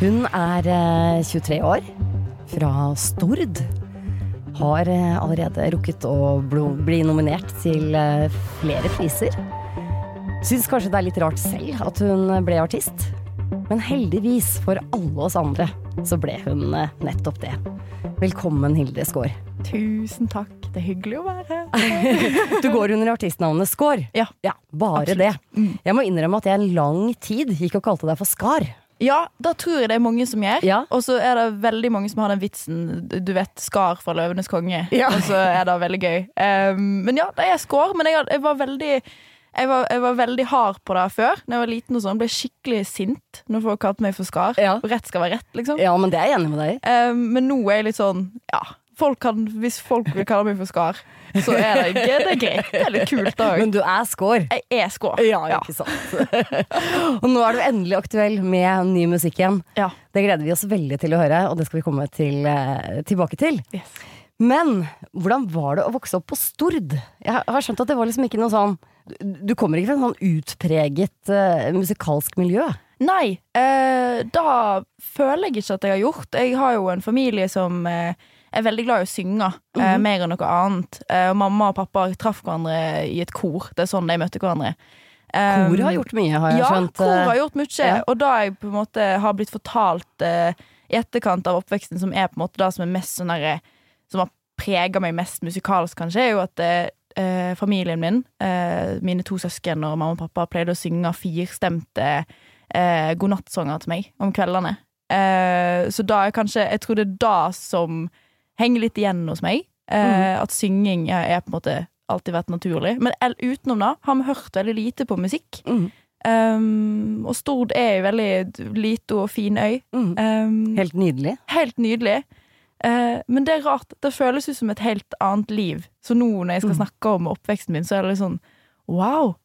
Hun er eh, 23 år, fra Stord. Har eh, allerede rukket å bli nominert til eh, flere priser. Syns kanskje det er litt rart selv at hun ble artist. Men heldigvis for alle oss andre så ble hun eh, nettopp det. Velkommen, Hilde Skaar. Tusen takk. Det er hyggelig å være her. Du går under artistnavnet Skaar. Ja. bare Absolutt. det. Jeg må innrømme at jeg en lang tid gikk og kalte deg for Skar. Ja, da tror jeg det er mange som gjør. Ja. Og så er det veldig mange som har den vitsen du vet, Skar fra Løvenes konge. Ja. Og så er det veldig gøy. Um, men ja, det er skår. Men jeg, jeg var veldig jeg var, jeg var veldig hard på det før. Når jeg var liten og sånn Ble skikkelig sint når folk kalte meg for Skar. Ja. Rett skal være rett, liksom. Ja, men det er jeg enig med deg i. Um, men nå er jeg litt sånn Ja, folk kan, hvis folk vil kalle meg for Skar, så er det, det er greit. Det er litt kult òg. Men du er Skår. Jeg er skår. Ja, ikke sant. og nå er du endelig aktuell med ny musikk igjen. Ja. Det gleder vi oss veldig til å høre, og det skal vi komme til, eh, tilbake til. Yes. Men hvordan var det å vokse opp på Stord? Jeg har skjønt at det var liksom ikke noe sånn Du kommer ikke fra et sånn utpreget uh, musikalsk miljø? Nei, eh, da føler jeg ikke at jeg har gjort. Jeg har jo en familie som eh, er veldig glad i å synge, eh, Mhm. mer enn noe annet. Eh, mamma og pappa traff hverandre i et kor. Det er sånn de møtte hverandre. Um, Koret har gjort mye, har jeg ja, skjønt. kor eh, har gjort mye. ja. Og da jeg på en måte har blitt fortalt eh, i etterkant av oppveksten, som er på en måte det som er mest sånn derre Som har prega meg mest musikalsk, kanskje, er jo at eh, eh, familien min, eh, mine to søsken og mamma og pappa, pleide å synge firstemte eh, godnattsanger til meg om kveldene. Eh, så da er kanskje Jeg tror det er det som henger litt igjen hos meg. Eh, At synging er, på en måte alltid vært naturlig. Men utenom det har vi hørt veldig lite på musikk. Mm. Um, og Stord er jo veldig lite og fin øy. Mm. Um, helt. Helt nydelig. nydelig. Eh, men det er rart. Det føles ut som et helt annet liv. Så nå når jeg skal Mm. snakke om oppveksten min, så er det litt sånn wow.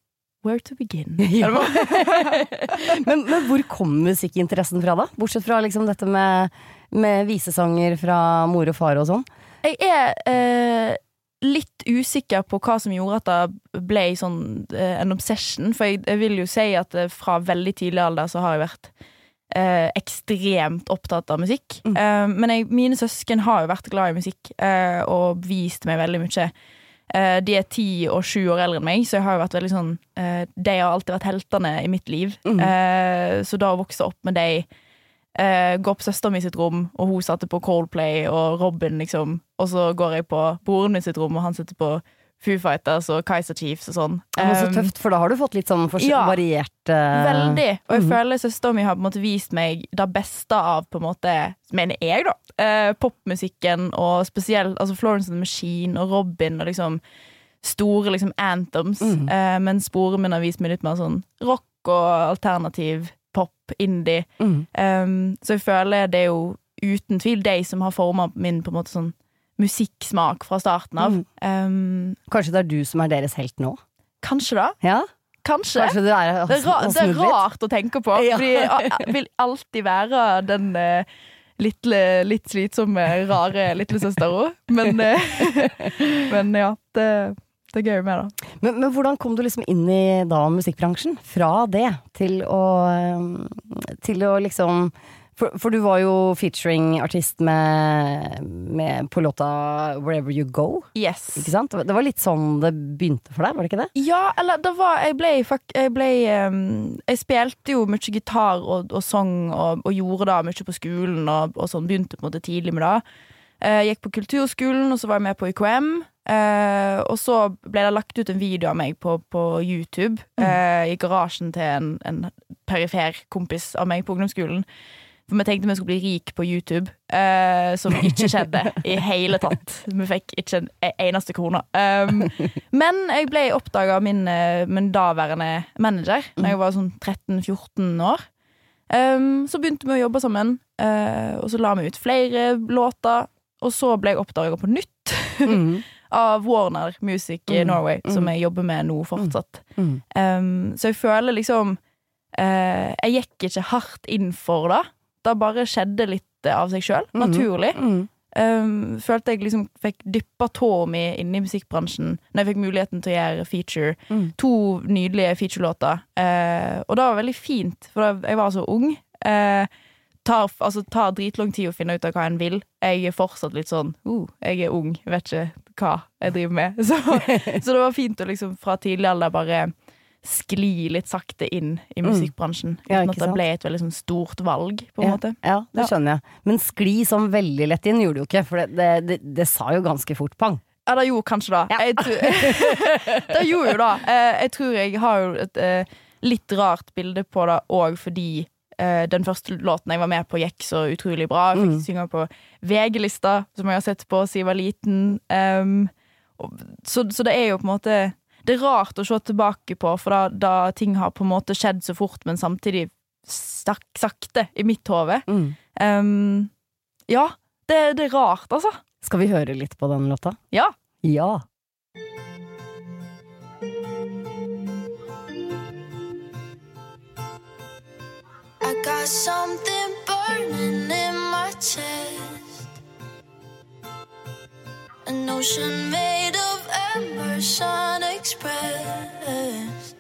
Where to begin? Ja. Men, men hvor kom musikkinteressen fra, da? Bortsett fra liksom dette med, med visesanger fra mor og far og sånn. Jeg er eh, litt usikker på hva som gjorde at det ble sånn eh, en obsession. For jeg, jeg vil jo si at eh, fra veldig tidlig alder så har jeg vært eh, ekstremt opptatt av musikk. Mm. Eh, men jeg, mine søsken har jo vært glad i musikk eh, og vist meg veldig mye. De er ti og sju år eldre enn meg, så jeg har jo vært veldig sånn De har alltid vært heltene i mitt liv. Mm. Så da å vokse opp med de eh, Gå på søsteren min sitt rom, og hun satte på Coldplay og Robin, liksom. Og så går jeg på broren min sitt rom, og han sitter på Foo Fighters og Kaiser Chiefs og sånn. Ja, men så tøft, for da har du fått litt sånn ja. variert uh... Veldig. Og jeg mm. føler søsteren min har på en måte vist meg det beste av på en måte, mener jeg, da, eh, popmusikken, og spesielt altså Florence and the Machine og Robin og liksom store liksom anthems. mm. Eh, mens broren min har vist meg litt mer sånn rock og alternativ pop, indie. Mm. Um, så jeg føler det er jo uten tvil de som har forma min på en måte sånn musikksmak fra starten av. Mm. Um, Kanskje det er du som er deres helt nå? kanskje da. Ja? Kanskje. Kanskje det, er, Det er, ra det er rart å tenke på. Ja. Fordi jeg vil alltid være den uh, lille, litt slitsomme, rare lillesøstera. Men, eh, men ja, det, det er gøy med det. Men, men hvordan kom du liksom inn i da musikkbransjen? Fra det til å Til å liksom for, for du var jo featuring-artist med, med på låta 'Wherever You Go'. Yes. Ikke sant? Det var litt sånn det begynte for deg, var det ikke det? Ja, eller det var Jeg ble, jeg, ble ehm, jeg spilte jo mye gitar og, og sang og, og gjorde det mye på skolen og, og sånn. Begynte på en måte tidlig med det. Eh, Jeg gikk på kulturskolen, og så var jeg med på UKM. Eh, og så ble det lagt ut en video av meg på, på YouTube eh, i garasjen til en, en perifer kompis av meg på ungdomsskolen. For vi tenkte vi skulle bli rik på YouTube, eh, som ikke skjedde i hele tatt. Vi fikk ikke en eneste krone. Um, men jeg ble oppdaga av min, eh, min daværende manager da jeg var sånn 13-14 år. Um, så begynte vi å jobbe sammen, uh, og så la vi ut flere låter. Og så ble jeg oppdaga på nytt Mm. Av Warner Music Mm, Norway, som mm. jeg jobber med nå fortsatt. Mm. Um, så jeg føler liksom uh, Jeg gikk ikke hardt inn for det. Det bare skjedde litt av seg sjøl, Mhm. naturlig. Mm. Um, følte jeg liksom fikk dyppa tåa mi inn i musikkbransjen når jeg fikk muligheten til å gjøre feature. Mm. To nydelige featurelåter. Uh, og det var veldig fint, for da jeg var så ung. Uh, tar, altså, tar dritlang tid å finne ut av hva en vil. Jeg er fortsatt litt sånn uh, Jeg er ung, vet ikke hva jeg driver med. Så, så det var fint å liksom fra tidlig alder bare skli litt sakte inn i musikkbransjen. Mm. Ja, at det ble et veldig sånn stort valg, på en Ja, måte. ja, det skjønner jeg. Men skli sånn veldig lett inn gjorde du jo ikke, for det, det, det, det sa jo ganske fort pang. Ja, det gjorde kanskje det. Ja. Det gjorde jo det. Eh, Jeg tror jeg har jo et eh, litt rart bilde på det òg fordi eh, den første låten jeg var med på, gikk så utrolig bra. Jeg fikk Mm. synge på VG-lista, som jeg har sett på siden jeg var liten. Um, og, så, så det er jo på en måte Det er rart å se tilbake på, for da, da ting har på en måte skjedd så fort, men samtidig sak, sakte i mitt hode. Mm. Um, ja, det, det er rart, altså. Skal vi høre litt på den låta? Ja. Ja. Something burning in my chest. An ocean made of embers unexpressed.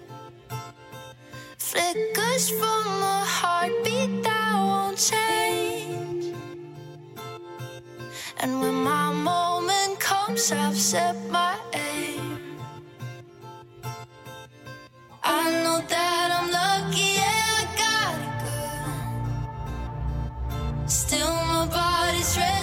Flickers from a heartbeat that won't change. And when my moment comes, I've set my aim. I know that I'm lucky, Still, my body's restless,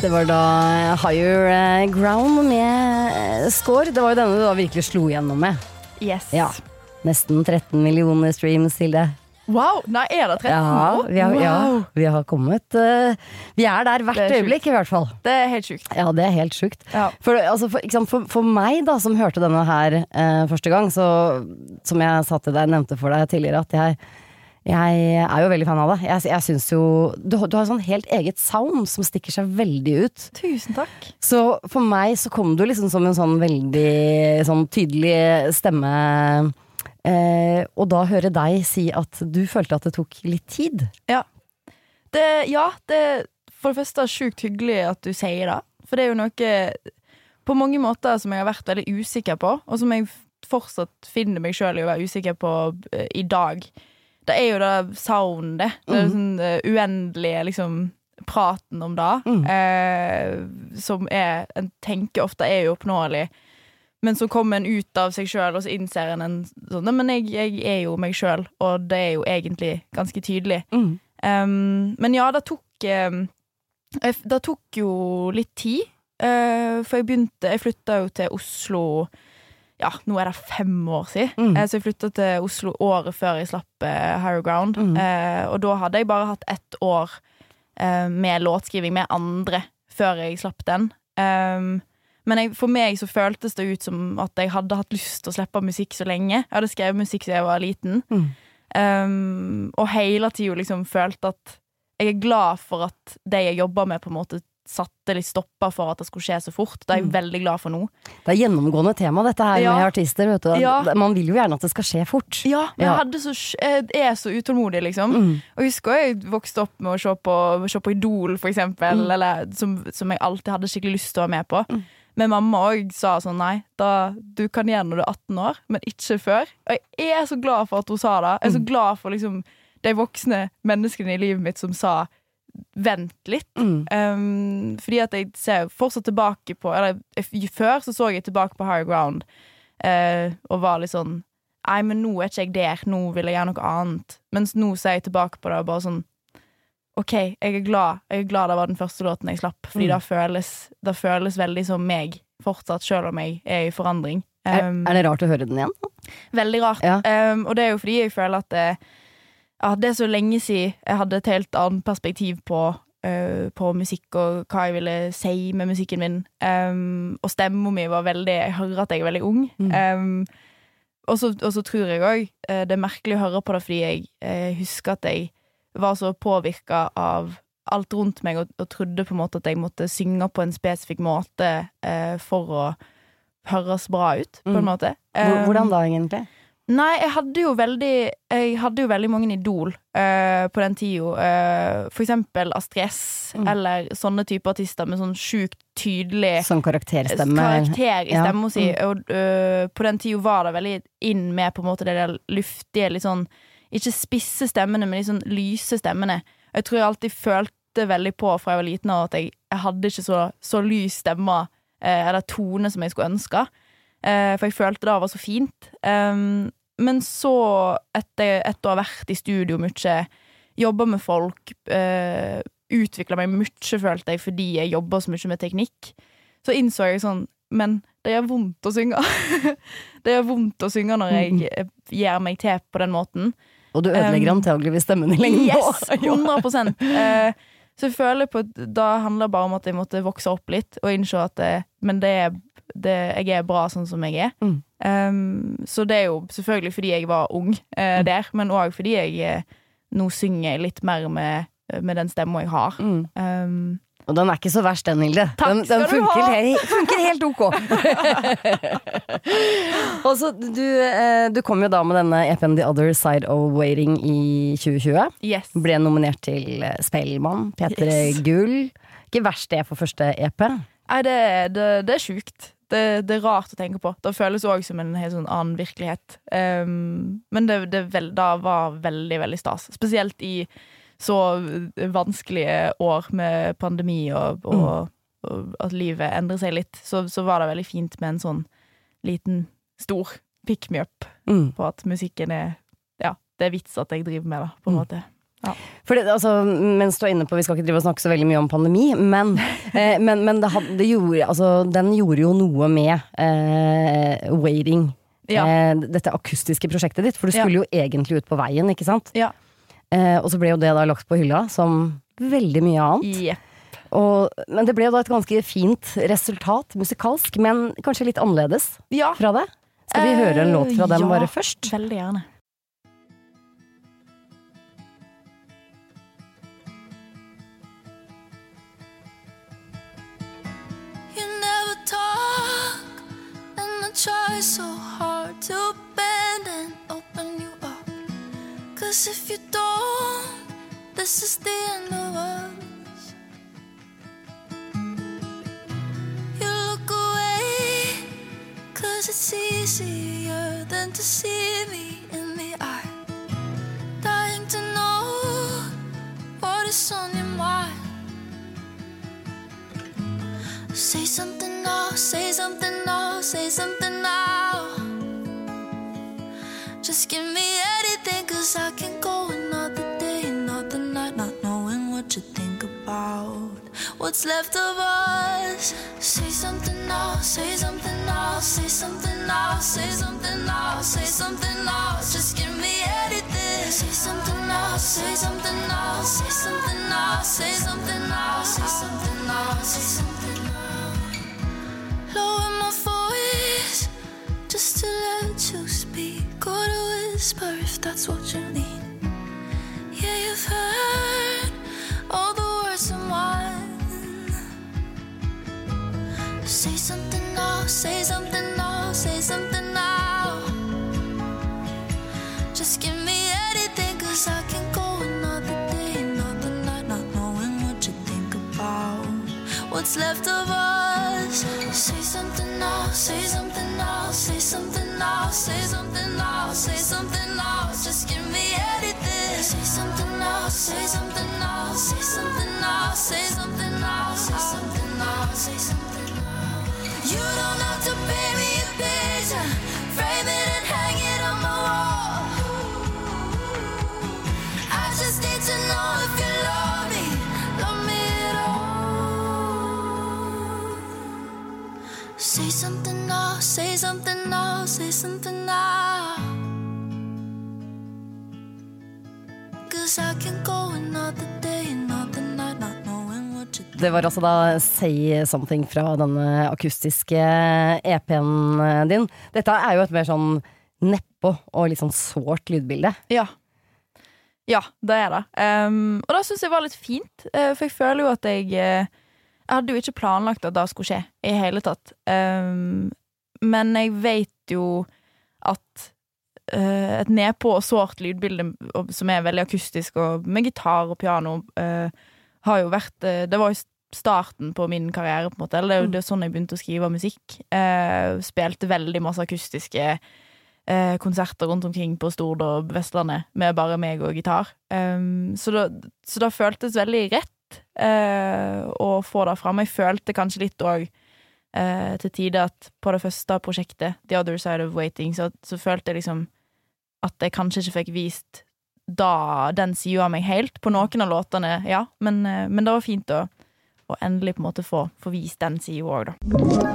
Det var da Higher eh, Ground med eh, score. Det var jo denne du da virkelig slo gjennom med. Yes. Ja. Nesten 13 millioner streams til det. Wow! Nei, er det 13? Ja, vi har, ja, vi har kommet uh, Vi er der hvert er øyeblikk, i hvert fall. Det er helt sjukt. Ja, det er helt sjukt. Ja. For, altså, for, sant, for, for meg, da, som hørte denne her uh, første gang, så som jeg sa til deg, nevnte for deg tidligere, at jeg, jeg er jo veldig fan av det. Jeg, jeg synes jo du, du har sånn helt eget sound som stikker seg veldig ut. Tusen takk. Så for meg så kom du liksom som en sånn veldig sånn tydelig stemme. Eh, og da høre deg si at du følte at det tok litt tid. Det, ja, det for det første sjukt hyggelig at du sier det. For det er jo noe på mange måter som jeg har vært veldig usikker på, og som jeg fortsatt finner meg sjøl i å være usikker på eh, i dag. Det er jo det soundet. Det er sånn uh, uendelige liksom praten om det. Eh, som er En tenker ofte er uoppnåelig. Men så kommer en ut av seg sjøl, og så innser en en sånn men jeg, jeg er jo meg sjøl, og det er jo egentlig ganske tydelig. Um, men ja, det tok um, Det tok jo litt tid. Uh, for jeg begynte Jeg flytta jo til Oslo ja, nå er det fem år siden. Mm. Eh, så jeg flytta til Oslo året før jeg slapp uh, Higher Ground. Mm. Uh, og da hadde jeg bare hatt ett år uh, med låtskriving med andre før jeg slapp den. Um, men jeg, for meg så føltes det ut som at jeg hadde hatt lyst til å slippe musikk så lenge. Jeg hadde skrevet musikk siden jeg var liten. Mm. Um, og hele tida liksom følte at jeg er glad for at det jeg jobber med, på en måte satte litt stopper for at det skulle skje så fort. Det er jeg Mm. veldig glad for nå. Det er gjennomgående tema, dette her Ja. med artister. Vet du. Ja. Man vil jo gjerne at det skal skje fort. Ja, men Ja. jeg, så, jeg er så utålmodig, liksom. Mm. Og husker jeg vokste opp med å se på, se på Idol, for eksempel, Mm. eller, som, som jeg alltid hadde skikkelig lyst til å være med på. Mm. Men mamma òg sa sånn nei, da, du kan gjøre når du er 18 år, men ikke før. Og jeg er så glad for at hun sa det. Jeg er så Mm. glad for liksom de voksne menneskene i livet mitt som sa vent litt. Mm. Um, fordi at jeg ser fortsatt tilbake på Eller før så så jeg tilbake på Higher Ground uh, og var litt sånn Nei, men nå er ikke jeg der, nå vil jeg gjøre noe annet. Mens nå ser jeg tilbake på det og bare sånn OK, jeg er glad Jeg er glad det var den første låten jeg slapp, fordi Mm. det, føles, det føles veldig som meg fortsatt, selv om jeg er i forandring. Er, Um, er det rart å høre den igjen? Veldig rart. Ja. Um, og det er jo fordi jeg føler at det, ja, det er så lenge siden jeg hadde et helt annet perspektiv på, uh, på musikk og hva jeg ville si med musikken min. Um, og stemma mi var veldig Jeg hører at jeg er veldig ung. Mm. Um, og så og så tror jeg òg det er merkelig å høre på det fordi jeg uh, husker at jeg var så påvirka av alt rundt meg og, og trodde på en måte at jeg måtte synge på en spesifikk måte eh, for å høres bra ut, på en Mm. måte. Um, Hvordan da, egentlig? Nei, jeg hadde jo veldig Jeg hadde jo veldig mange idol uh, på den tida. Uh, for eksempel Astrid S, Mm. eller sånne type artister med sånn sjukt tydelig Sånn karakterstemme? karakter i Ja, si. mm. Og uh, på den tida var det veldig inn med på en måte det der luftige, litt sånn Ikke spisse stemmene, men litt sånn lyse stemmene. Jeg tror jeg alltid følte veldig på fra jeg var liten at jeg, jeg hadde ikke så, så lys stemme eh, eller tone som jeg skulle ønske. Eh, for jeg følte det var så fint. Men så, etter, etter å ha vært i studio mye, jobba med folk, uh, utvikla meg mye, følte jeg, fordi jeg jobba så mye med teknikk, så innså jeg sånn Men det gjør vondt å synge. det gjør vondt å synge når jeg eh, gjør meg til på den måten. Og du ødelegger Um, antagelig stemmen i lengden Yes! 100 uh, Så jeg føler på at Da handler det bare om at jeg måtte vokse opp litt og innse at det, Men det er det, jeg er bra sånn som jeg er. Mm. Um, så det er jo selvfølgelig fordi jeg var ung uh, Mm. der, men òg fordi jeg eh, nå synger litt mer med, med den stemma jeg har. Mm. Um, Og den er ikke så verst, den, Hilde. Takk den, den skal du funker, ha. he funker helt ok. Og så du, eh, du kom jo da med denne EP-en The Other Side of Waiting i 2020. yes. Ble nominert til eh, Spellemann, P3 Yes. Gull. Ikke verst det for første EP. Nei, det, det, det er sjukt. Det, det er rart å tenke på. Det føles òg som en helt sånn annen virkelighet. Um, men det, det vel, da var veldig, veldig stas. Spesielt i så vanskelige år med pandemi og, og, og at livet endrer seg litt, så, så var det veldig fint med en sånn liten, stor pick me up Mm. på at musikken er Ja, det er vits at jeg driver med det, på en Mm. måte. Det, altså, mens du er inne på, Vi skal ikke drive og snakke så veldig mye om pandemi, men, eh, men, men det, had- det gjorde, altså, den gjorde jo noe med eh, Waiting. Ja. Eh, dette akustiske prosjektet ditt. For du Ja. skulle jo egentlig ut på veien, ikke sant? Ja. Eh, og så ble jo det da lagt på hylla, som veldig mye annet. Yep. Og, men det ble jo da et ganske fint resultat musikalsk, men kanskje litt annerledes Ja, fra det. Skal vi høre en låt fra den ja. bare først? veldig gjerne. Try so hard to bend and open you up. Cause if you don't, this is the end of us. You look away, cause it's easier than to see me in the eye. Dying to know what is on your Say something now, say something now, say something now. Just give me anything, cause I can go another day, another night, not knowing what you think about what's left of us. Say something now, say something now, say something now, say something now, say something now. Just give me anything. Say something now, say something now, say something now, say something now, say something now, say something now. Lower my voice just to let you speak or to whisper if that's what you need. Yeah, you've heard all the words in one. Say something now, say something now, say something now. Just give me anything, cause I can go another day, another night, not knowing what you think about what's left of us. Say something now, say something now, say something now, say something now, say something now. Just give me anything. Say something now, say something now, say something now, say something now, say something now, say something now. You don't have to pay me a picture, something isn't enough. Cause I can go another day, another night, not knowing what you Det var altså da Say Something fra denne akustiske EP-en din. Dette er jo et mer sånn nedpå og litt sånn sårt lydbilde. Ja. Ja, det er det. Um, og det syns jeg var litt fint, eh, for jeg føler jo at jeg eh, Jeg hadde jo ikke planlagt at det skulle skje i hele tatt. Um, men jeg vet jo at uh, et nedpå og sårt lydbilde som er veldig akustisk, og med gitar og piano, uh, har jo vært uh, Det var jo starten på min karriere, på en måte. Eller det jo det er sånn jeg begynte å skrive musikk. Spilte veldig masse akustiske konserter rundt omkring på Stord og Vestlandet med bare meg og gitar. Um, så, da, så det føltes veldig rett å få det fram. Jeg følte kanskje litt òg eh, til tider at på det første prosjektet, The Other Side of Waiting, så, så følte jeg liksom at jeg kanskje ikke fikk vist da den sida av meg helt. På noen av låtene, ja, men, eh, men det var fint å, å endelig på en måte få, få vist den sida òg, da.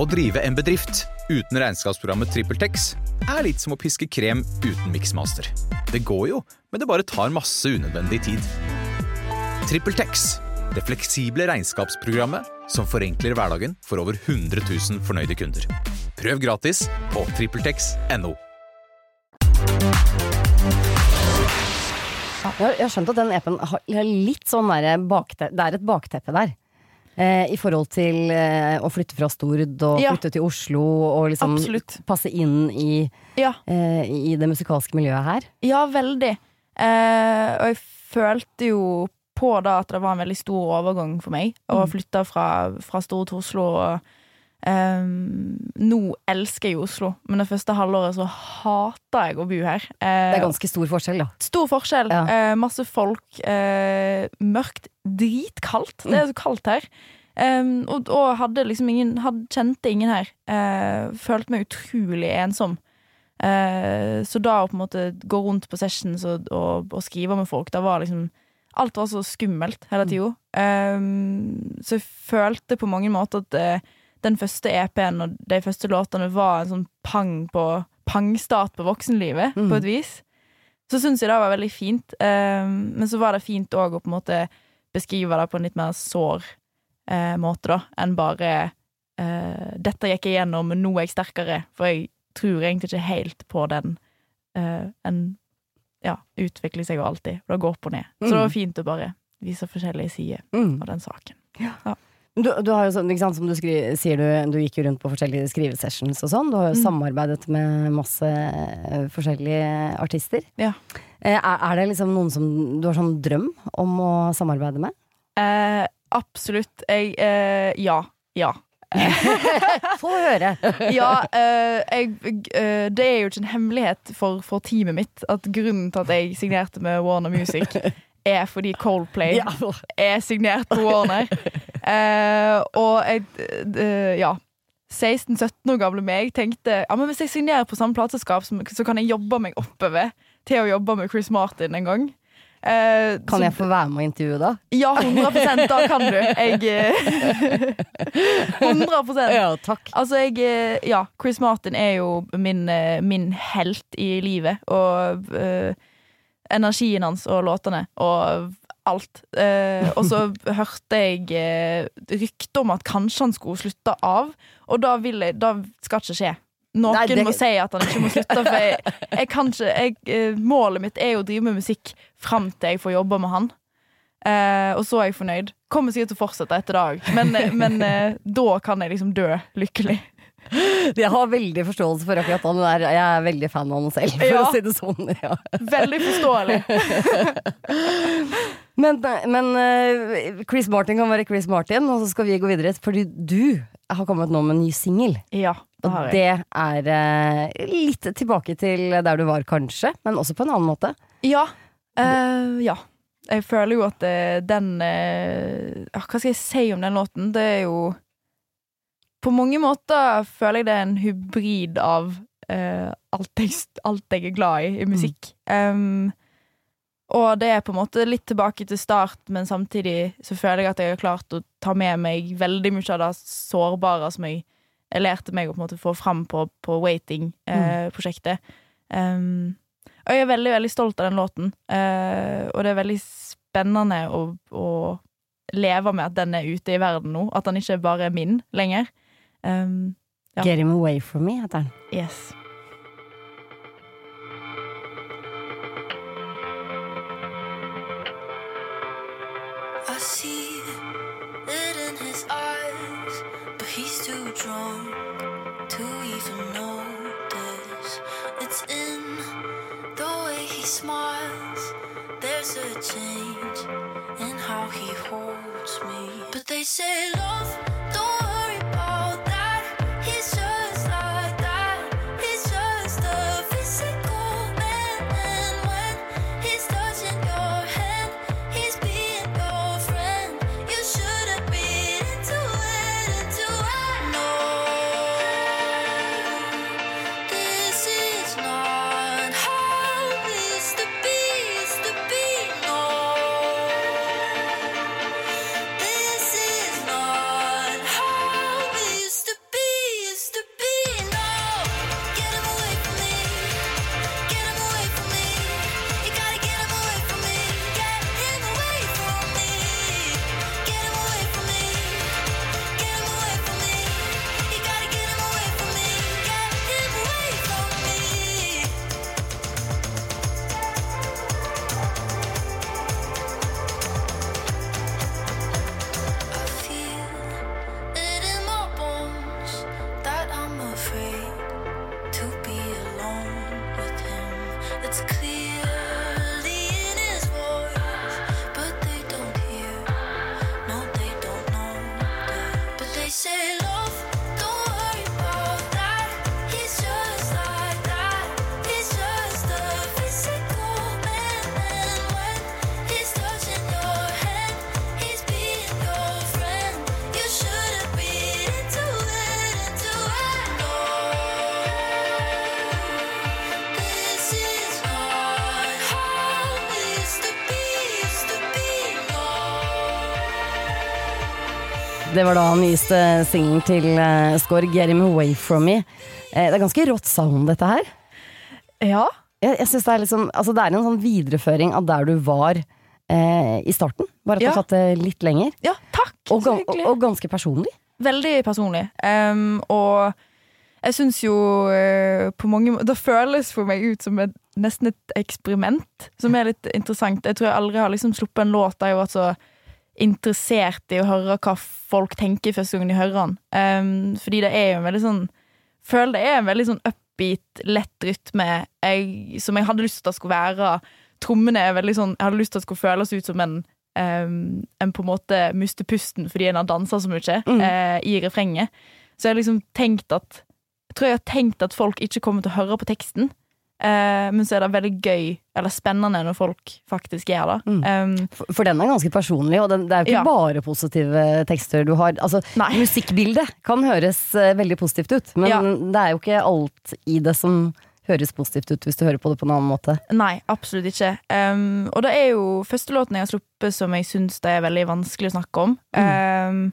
Å drive en bedrift uten regnskapsprogrammet TrippelTex er litt som å piske krem uten miksmaster. Det går jo, men det bare tar masse unødvendig tid. TrippelTex, det fleksible regnskapsprogrammet som forenkler hverdagen for over 100 000 fornøyde kunder. Prøv gratis på TrippelTex.no. Jeg har- skjønt at den EP-en har har litt sånn der bakteppe, Det er et bakteppe der. Eh, I forhold til eh, å flytte fra Stord og Ja. flytte til Oslo og liksom Absolutt. passe inn i, Ja. eh, i det musikalske miljøet her. Ja, veldig. Eh, og jeg følte jo på da at det var en veldig stor overgang for meg å flytte fra, fra Store til Oslo. Og, Um, nå elsker jeg Oslo, men det første halvåret så hater jeg å bo her. Uh, Det er ganske stor forskjell, da. Stor forskjell. Ja. Uh, masse folk. Uh, mørkt. Dritkaldt. Det er så kaldt her. Um, og, og hadde liksom ingen hadde, Kjente ingen her. Eh, følte meg utrolig ensom. Eh, så da å på en måte gå rundt på sessions og, og, og skrive med folk, da var liksom Alt var så skummelt hele tida. Um, så jeg følte på mange måter at uh, den første EP-en og de første låtene var en sånn pang på pangstart på voksenlivet, Mm. på et vis. Så syns jeg det var veldig fint. Um, men så var det fint òg å på en måte beskrive det på en litt mer sår uh, måte, da, enn bare uh, 'Dette gikk jeg gjennom, nå er jeg sterkere'. For jeg tror egentlig ikke helt på den uh, en ja, utvikler seg jo alltid. Det går opp og ned. Så det var fint å bare vise forskjellige sider Mm. av den saken. Du, du har jo sånn, ikke sant, som du skri, sier, du, du gikk jo rundt på forskjellige skrivesessions og sånn. Du har jo Mm. samarbeidet med masse eh, forskjellige artister. Ja. Eh, er, er det liksom noen som du har sånn drøm om å samarbeide med? Eh, absolutt. Jeg eh, Ja. Ja. Få høre! ja eh, jeg, eh, det er jo ikke en hemmelighet for, for teamet mitt at grunnen til at jeg signerte med Warner Music, er fordi Coldplay er signert på Warner. Eh, og jeg eh, Ja. 16-17 år gamle meg tenkte ja, men hvis jeg signerer på samme plateselskap, så kan jeg jobbe meg oppover til å jobbe med Chris Martin en gang. Eh, Kan så- jeg få være med og intervjue da? Ja, 100 da kan du. Jeg 100 Ja, takk. Altså, jeg eh, Ja, Chris Martin er jo min, eh, min helt i livet. Og uh, energien hans og låtene og alt. Uh, og så hørte jeg uh, rykte om at kanskje han skulle slutte av, og da jeg Da skal ikke skje. Noen Nei, det- må si at han ikke må slutte, for jeg, jeg kan ikke jeg, eh, Målet mitt er jo å drive med musikk fram til jeg får jobbe med han. Eh, og så er jeg fornøyd. Kommer sikkert til å fortsette etter dag, men, eh, men eh, da kan jeg liksom dø lykkelig. Jeg har veldig forståelse for akkurat han der. Jeg er veldig fan av han selv, for Ja. å si det sånn. Ja. Veldig forståelig. Men, men eh, Chris Martin kan være Chris Martin, og så skal vi gå videre. Fordi du har kommet nå med en ny singel. Ja, Og det er eh, litt tilbake til der du var, kanskje, men også på en annen måte. Ja. eh, ja. Jeg føler jo at eh, den eh, ah, Hva skal jeg si om den låten? Det er jo På mange måter føler jeg det er en hybrid av eh, alt, jeg, alt jeg er glad i i musikk. Um, og det er på en måte litt tilbake til start, men samtidig så føler jeg at jeg har klart å ta med meg veldig mye av det sårbare som jeg, jeg lærte meg å på en måte få fram på, på Waiting-prosjektet. um, og jeg er veldig veldig stolt av den låten, eh, og det er veldig spennende å, å leve med at den er ute i verden nå. At den ikke bare er min lenger. Um, Ja. Get him away from me, heter den. yes. Change in how he holds me. But they say love, Det var da han nyeste singelen til uh, Skår, 'Get Him Away From Me'. Eh, det er ganske rått sound, dette her. Ja. Jeg, jeg synes det, er liksom, altså det er en sånn videreføring av der du var eh, i starten. Bare at du har tatt det litt lenger. ja, takk. Og, og, og ganske personlig. Veldig personlig. Um, og jeg syns jo uh, på mange måter Det føles for meg ut som et, nesten et eksperiment, som er litt interessant. Jeg tror jeg aldri har liksom sluppet en låt der jeg har vært så interessert i å høre hva folk tenker første gang de hører den. Um, fordi det er jo en veldig sånn Føler det er en veldig sånn upbeat, lett rytme jeg, som jeg hadde lyst til at skulle være. Trommene er veldig sånn Jeg hadde lyst til at skulle føles ut som en um, en på en måte mister pusten fordi en har dansa så mye eh, i refrenget. Så jeg har liksom tenkt at Jeg tror jeg har tenkt at folk ikke kommer til å høre på teksten. Eh, men så er det veldig gøy eller spennende når folk faktisk gjør det. Um, For, for den er ganske personlig, og den, det er jo ikke Ja. bare positive tekster du har. Altså, Nei. musikkbildet kan høres eh, veldig positivt ut, men Ja. det er jo ikke alt i det som høres positivt ut hvis du hører på det på en annen måte. Nei, absolutt ikke. Um, og det er jo første låten jeg har sluppet som jeg syns det er veldig vanskelig å snakke om. Um,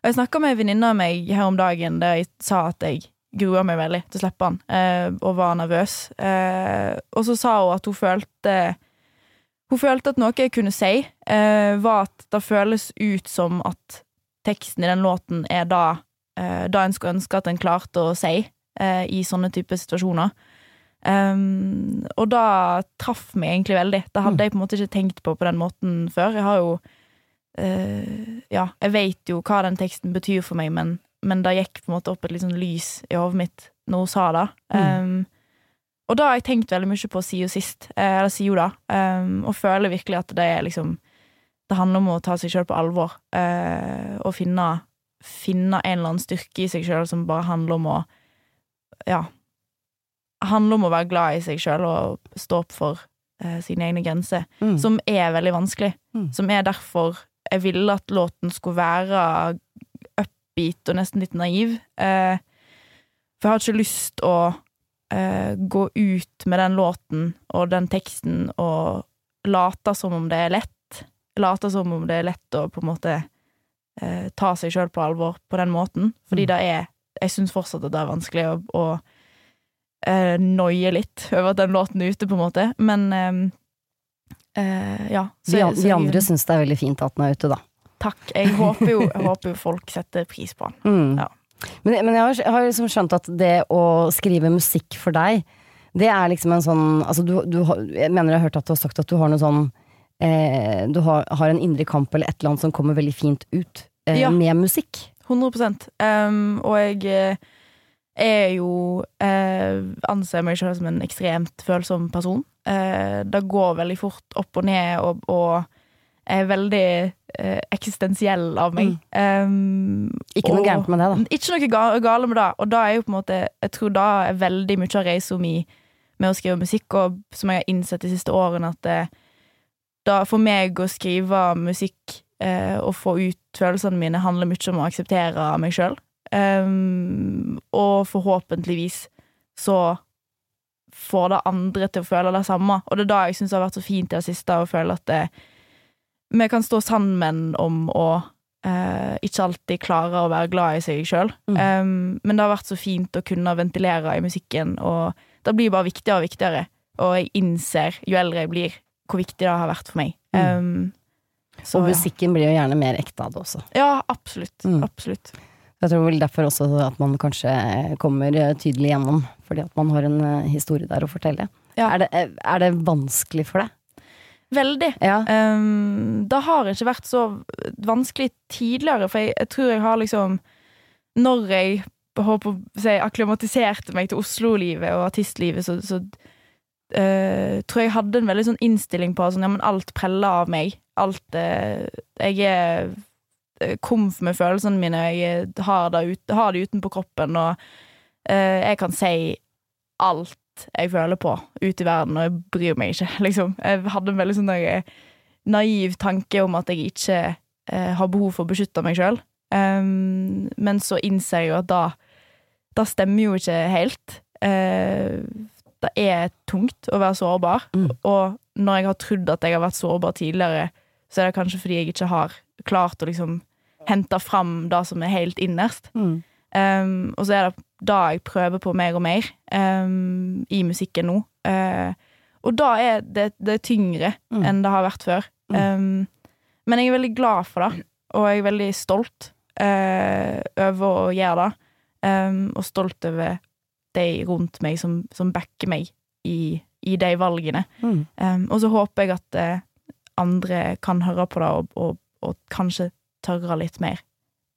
og jeg snakka med ei venninne av meg her om dagen der jeg sa at jeg grua meg veldig til å slippe han, eh, og var nervøs. Eh, og så sa hun at hun følte Hun følte at noe jeg kunne si, eh, var at det føles ut som at teksten i den låten er da eh, da en skulle ønske at en klarte å si eh, i sånne typer situasjoner. Um, og da traff meg egentlig veldig. Det hadde jeg på en måte ikke tenkt på på den måten før. Jeg har jo eh, Ja, jeg vet jo hva den teksten betyr for meg, men, men det gikk på en måte opp et sånn lys i hodet mitt når hun sa det. Um, og da har jeg tenkt veldig mye på siden sist, eh, eller siden da, um, og føler virkelig at det er liksom Det handler om å ta seg sjøl på alvor uh, og finne, finne en eller annen styrke i seg sjøl som bare handler om å Ja. Handler om å være glad i seg sjøl og stå opp for uh, sine egne grenser Mm. som er veldig vanskelig. Mm. Som er derfor jeg ville at låten skulle være upbeat og nesten litt naiv. Eh, for jeg har ikke lyst å eh, gå ut med den låten og den teksten og late som om det er lett. Late som om det er lett å på en måte eh, ta seg sjøl på alvor på den måten. Fordi Mm. det er Jeg syns fortsatt at det er vanskelig å, å eh, noie litt over at den låten er ute, på en måte. Men eh, eh, ja. så- De, de andre syns det er veldig fint at den er ute, da. Takk. Jeg håper jo, jeg håper jo folk setter pris på den. Mm. Ja. Men, men jeg har, jeg har liksom skjønt at det å skrive musikk for deg, det er liksom en sånn altså du, du Jeg mener jeg har hørt at du har sagt at du har noe sånn eh, Du har, har en indre kamp eller et eller annet som kommer veldig fint ut eh, Ja. med musikk. 100 um, Og jeg eh, er jo eh, Anser meg selv som en ekstremt følsom person. Eh, det går veldig fort opp og ned, og, og er veldig eh, eksistensiell av meg. Um, Ikke noe gærent med det, da. Ikke noe ga- gale med det. Og da er jo på en måte Jeg tror da er veldig mye av reisa mi med å skrive musikk, og som jeg har innsett de siste årene, at det, da for meg å skrive musikk eh, og få ut følelsene mine handler mye om å akseptere meg sjøl. og forhåpentligvis så får det andre til å føle det samme. Og det er da jeg syns det har vært så fint i det siste, å føle at det, vi kan stå sammen om å eh, ikke alltid klare å være glad i seg sjøl. Mm. men det har vært så fint å kunne ventilere i musikken, og det blir bare viktigere og viktigere. Og jeg innser, jo eldre jeg blir, hvor viktig det har vært for meg. Um, så, Og ja. musikken blir jo gjerne mer ekte av det også. ja, absolutt. Mm. Absolutt. Jeg tror vel derfor også at man kanskje kommer eh, tydelig gjennom, fordi at man har en eh, historie der å fortelle. Ja. Er, det, eh, er det vanskelig for deg? Veldig. Ja. Um, det har ikke vært så vanskelig tidligere, for jeg, jeg tror jeg har liksom Når jeg håper si, akklimatiserte meg til Oslo-livet og artistlivet, så, så uh, tror jeg jeg hadde en veldig sånn innstilling på sånn, ja, men alt preller av meg. Alt uh, Jeg er eh, komf med følelsene mine, jeg har det, ut, har det utenpå kroppen, og uh, jeg kan si alt jeg føler på ute i verden, og jeg bryr meg ikke, liksom. Jeg hadde en veldig sånn eh, naiv tanke om at jeg ikke eh, har behov for å beskytte meg sjøl. men så innser jeg jo at da da stemmer jo ikke helt. Uh, det er tungt å være sårbar, Mm. og når jeg har trodd at jeg har vært sårbar tidligere, så er det kanskje fordi jeg ikke har klart å liksom hente fram det som er helt innerst. Mm. Um, og så er det da jeg prøver på mer og mer um, i musikken nå. Uh, og da er det, det er tyngre Mm. enn det har vært før. Um, men jeg er veldig glad for det, og jeg er veldig stolt uh, over å gjøre det. Um, og stolt over de rundt meg som, som backer meg i, i de valgene. Mm. Um, og så håper jeg at uh, andre kan høre på det og, og, og kanskje tørre litt mer.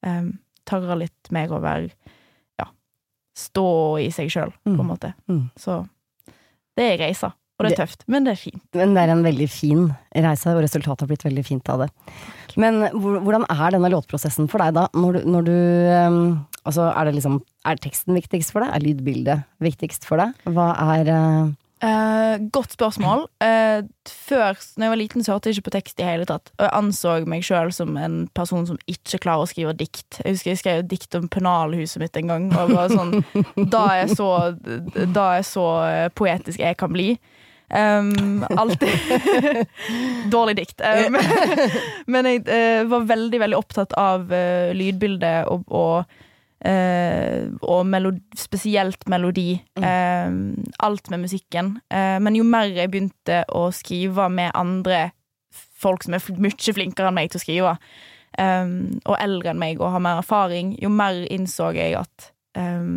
Um, tørre litt mer å være stå i seg sjøl, på Mm. en måte. Mm. Så det er reisa. Og det er tøft, men det er fint. Men det er en veldig fin reise, og resultatet har blitt veldig fint av det. Men hvordan er denne låtprosessen for deg da? Når du, når du um, Altså, er det liksom Er teksten viktigst for deg? Er lydbildet viktigst for deg? Hva er uh, godt spørsmål. Uh, før, når jeg var liten, så hørte jeg ikke på tekst i hele tatt. Og jeg anså meg sjøl som en person som ikke klarer å skrive dikt. Jeg husker jeg skrev dikt om pennalhuset mitt en gang. Og bare sånn, da er jeg så, da er jeg så eh, poetisk jeg kan bli. Um, alltid Dårlig dikt. Um, men jeg uh, var veldig, veldig opptatt av lydbildet og, og og melodi, spesielt melodi. Eh, alt med musikken. Eh, men jo mer jeg begynte å skrive med andre folk som er mye flinkere enn meg til å skrive, eh, og eldre enn meg og har mer erfaring, jo mer innså jeg at eh,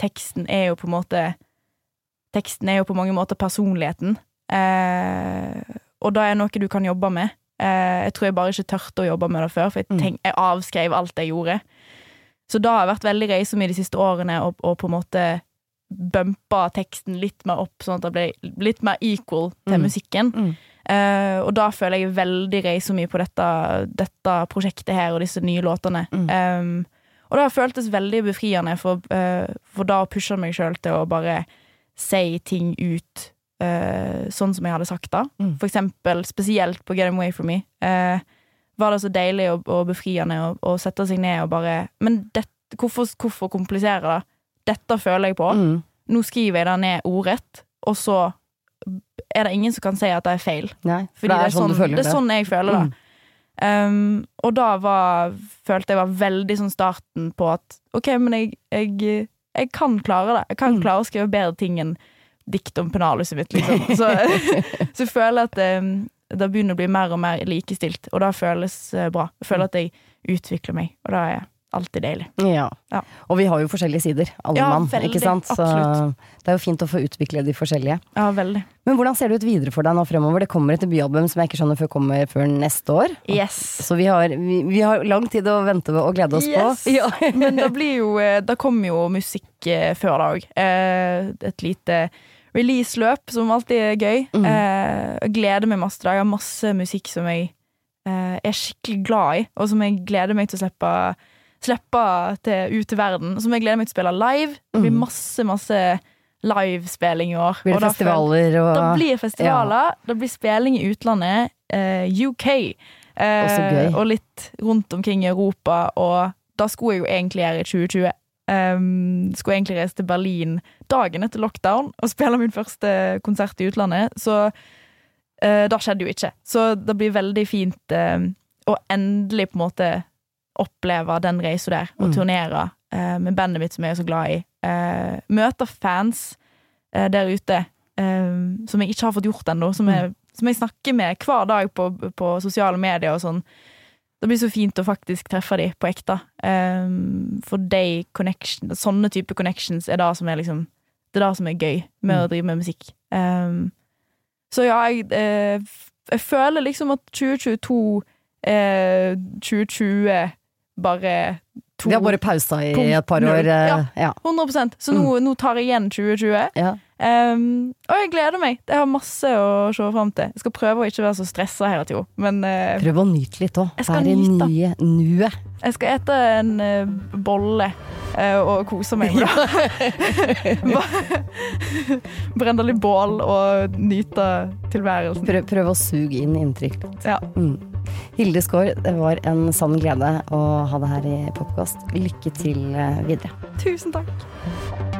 teksten er jo på en måte Teksten er jo på mange måter personligheten. Eh, og da er noe du kan jobbe med. Eh, jeg tror jeg bare ikke tørte å jobbe med det før, for jeg, tenk, jeg avskrev alt jeg gjorde. Så da har jeg vært veldig reisom i de siste årene og, og på en måte bumpa teksten litt mer opp, sånn at det ble litt mer equal til Mm. musikken. Mm. Uh, og da føler jeg veldig reisom i på dette, dette prosjektet her og disse nye låtene. Mm. Um, og det har føltes veldig befriende, for, uh, for da pusha meg sjøl til å bare si ting ut uh, sånn som jeg hadde sagt da. Mm. For eksempel, spesielt på Get Them Away From Me. eh, var det så deilig og, og befriende å, å sette seg ned og bare Men det, hvorfor, hvorfor komplisere det? Dette føler jeg på. Mm. Nå skriver jeg det ned ordrett, og så er det ingen som kan si at det er feil. Nei, for Fordi det er sånn føler det er sånn jeg føler det. Mm. Um, og da var, følte jeg var veldig sånn starten på at OK, men jeg, jeg, jeg kan klare det. Jeg kan Mm. klare å skrive bedre ting enn dikt om pennaluset mitt, liksom. Så, så jeg føler at um, det begynner å bli mer og mer likestilt, og det føles eh, bra. Jeg føler at jeg utvikler meg, og det er alltid deilig. Ja. Ja. Og vi har jo forskjellige sider, alle Ja, mann. veldig, Ikke sant? Så absolutt. det er jo fint å få utvikle de forskjellige. Ja, veldig. Men hvordan ser det ut videre for deg nå fremover? Det kommer et debutalbum som jeg ikke skjønner før kommer før neste år. Yes. Så vi har, vi, vi har lang tid å vente og glede oss Yes. på. Ja. Men det blir jo eh, Det kommer jo musikk eh, før da òg. Et lite release-løp som alltid er gøy. Mm. Eh, gleder meg masse. Jeg har masse musikk som jeg eh, er skikkelig glad i, og som jeg gleder meg til å slippe, slippe til, ut til verden. Som jeg gleder meg til å spille live. Det blir Mm. masse, masse livespilling i år. Blir det og festivaler og det blir festivaler, det blir spilling i utlandet, eh, UK, eh, og litt rundt omkring i Europa, og da skulle jeg jo egentlig gjøre i 2020. Um, skulle egentlig reise til Berlin dagen etter lockdown og spille min første konsert i utlandet, så uh, det skjedde jo ikke. Så det blir veldig fint uh, å endelig på en måte oppleve den reisa der, og Mm. turnere uh, med bandet mitt som jeg er så glad i. Uh, møte fans eh, der ute eh, som jeg ikke har fått gjort ennå, som, jeg- som jeg snakker med hver dag på, på sosiale medier og sånn. Det blir så fint å faktisk treffe dem på ekte. Um, for de connection, sånne type connections er det som er liksom Det er det som er gøy med Mm. å drive med musikk. Um, så ja, jeg, eh, jeg føler liksom at 2022 eh, 2020 bare to Vi har bare pausa i et par år. eh, Ja. ja. 100% Så nå, nå tar jeg igjen 2020. Ja. Um, og jeg gleder meg. Jeg har masse å se fram til. Jeg skal prøve å ikke være så stressa hele tida. Men eh, Prøv å nyte litt òg. Være nye nuet. jeg skal ete en uh, bolle uh, og kose meg med det. Brenne litt bål og nyte tilværelsen. Prøv, prøv å suge inn inntrykk. Ja. Mm. Hilde Skaar, det var en sann glede å ha deg her i Popkast. Lykke til videre. Tusen takk.